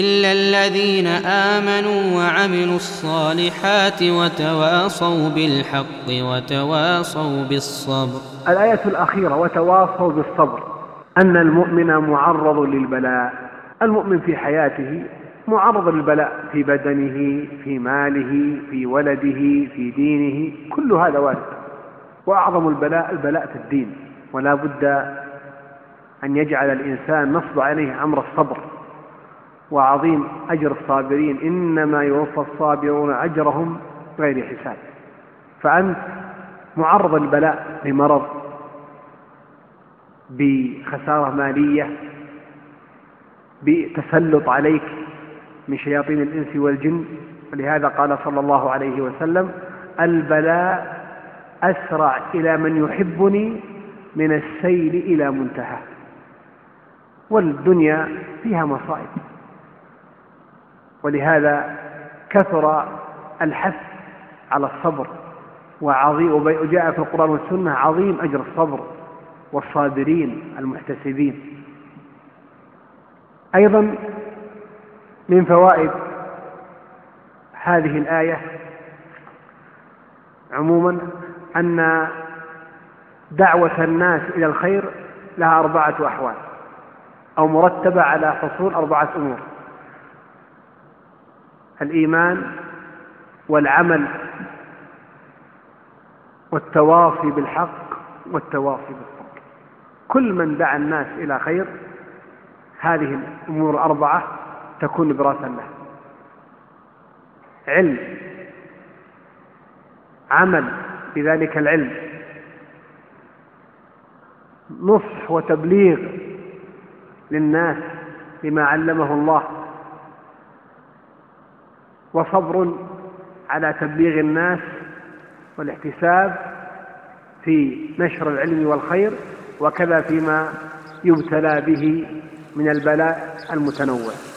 إلا الذين آمنوا وعملوا الصالحات وتواصوا بالحق وتواصوا بالصبر. الآية الأخيرة وتواصوا بالصبر أن المؤمن معرض للبلاء. المؤمن في حياته معرض للبلاء في بدنه في ماله في ولده في دينه كل هذا وارد. وأعظم البلاء البلاء في الدين. ولا بد أن يجعل الإنسان نصب عليه أمر الصبر. وعظيم أجر الصابرين إنما يوفى الصابرون أجرهم بغير حساب. فأنت معرض للبلاء بمرض بخسارة مالية بتسلط عليك من شياطين الإنس والجن. ولهذا قال صلى الله عليه وسلم البلاء أسرع إلى من يحبني من السيل إلى منتهى. والدنيا فيها مصائب. ولهذا كثر الحث على الصبر. وعظيم وجاء في القرآن والسنة عظيم أجر الصبر والصابرين المحتسبين. أيضا من فوائد هذه الآية عموما أن دعوة الناس إلى الخير لها أربعة أحوال أو مرتبة على حصول أربعة أمور. الإيمان والعمل والتواصي بالحق والتواصي بالصبر. كل من دعا الناس إلى خير هذه الأمور الأربعة تكون براسا له. علم عمل بذلك العلم. نصح وتبليغ للناس بما علمه الله. وصبر على تبليغ الناس والاحتساب في نشر العلم والخير وكذا فيما يبتلى به من البلاء المتنوع.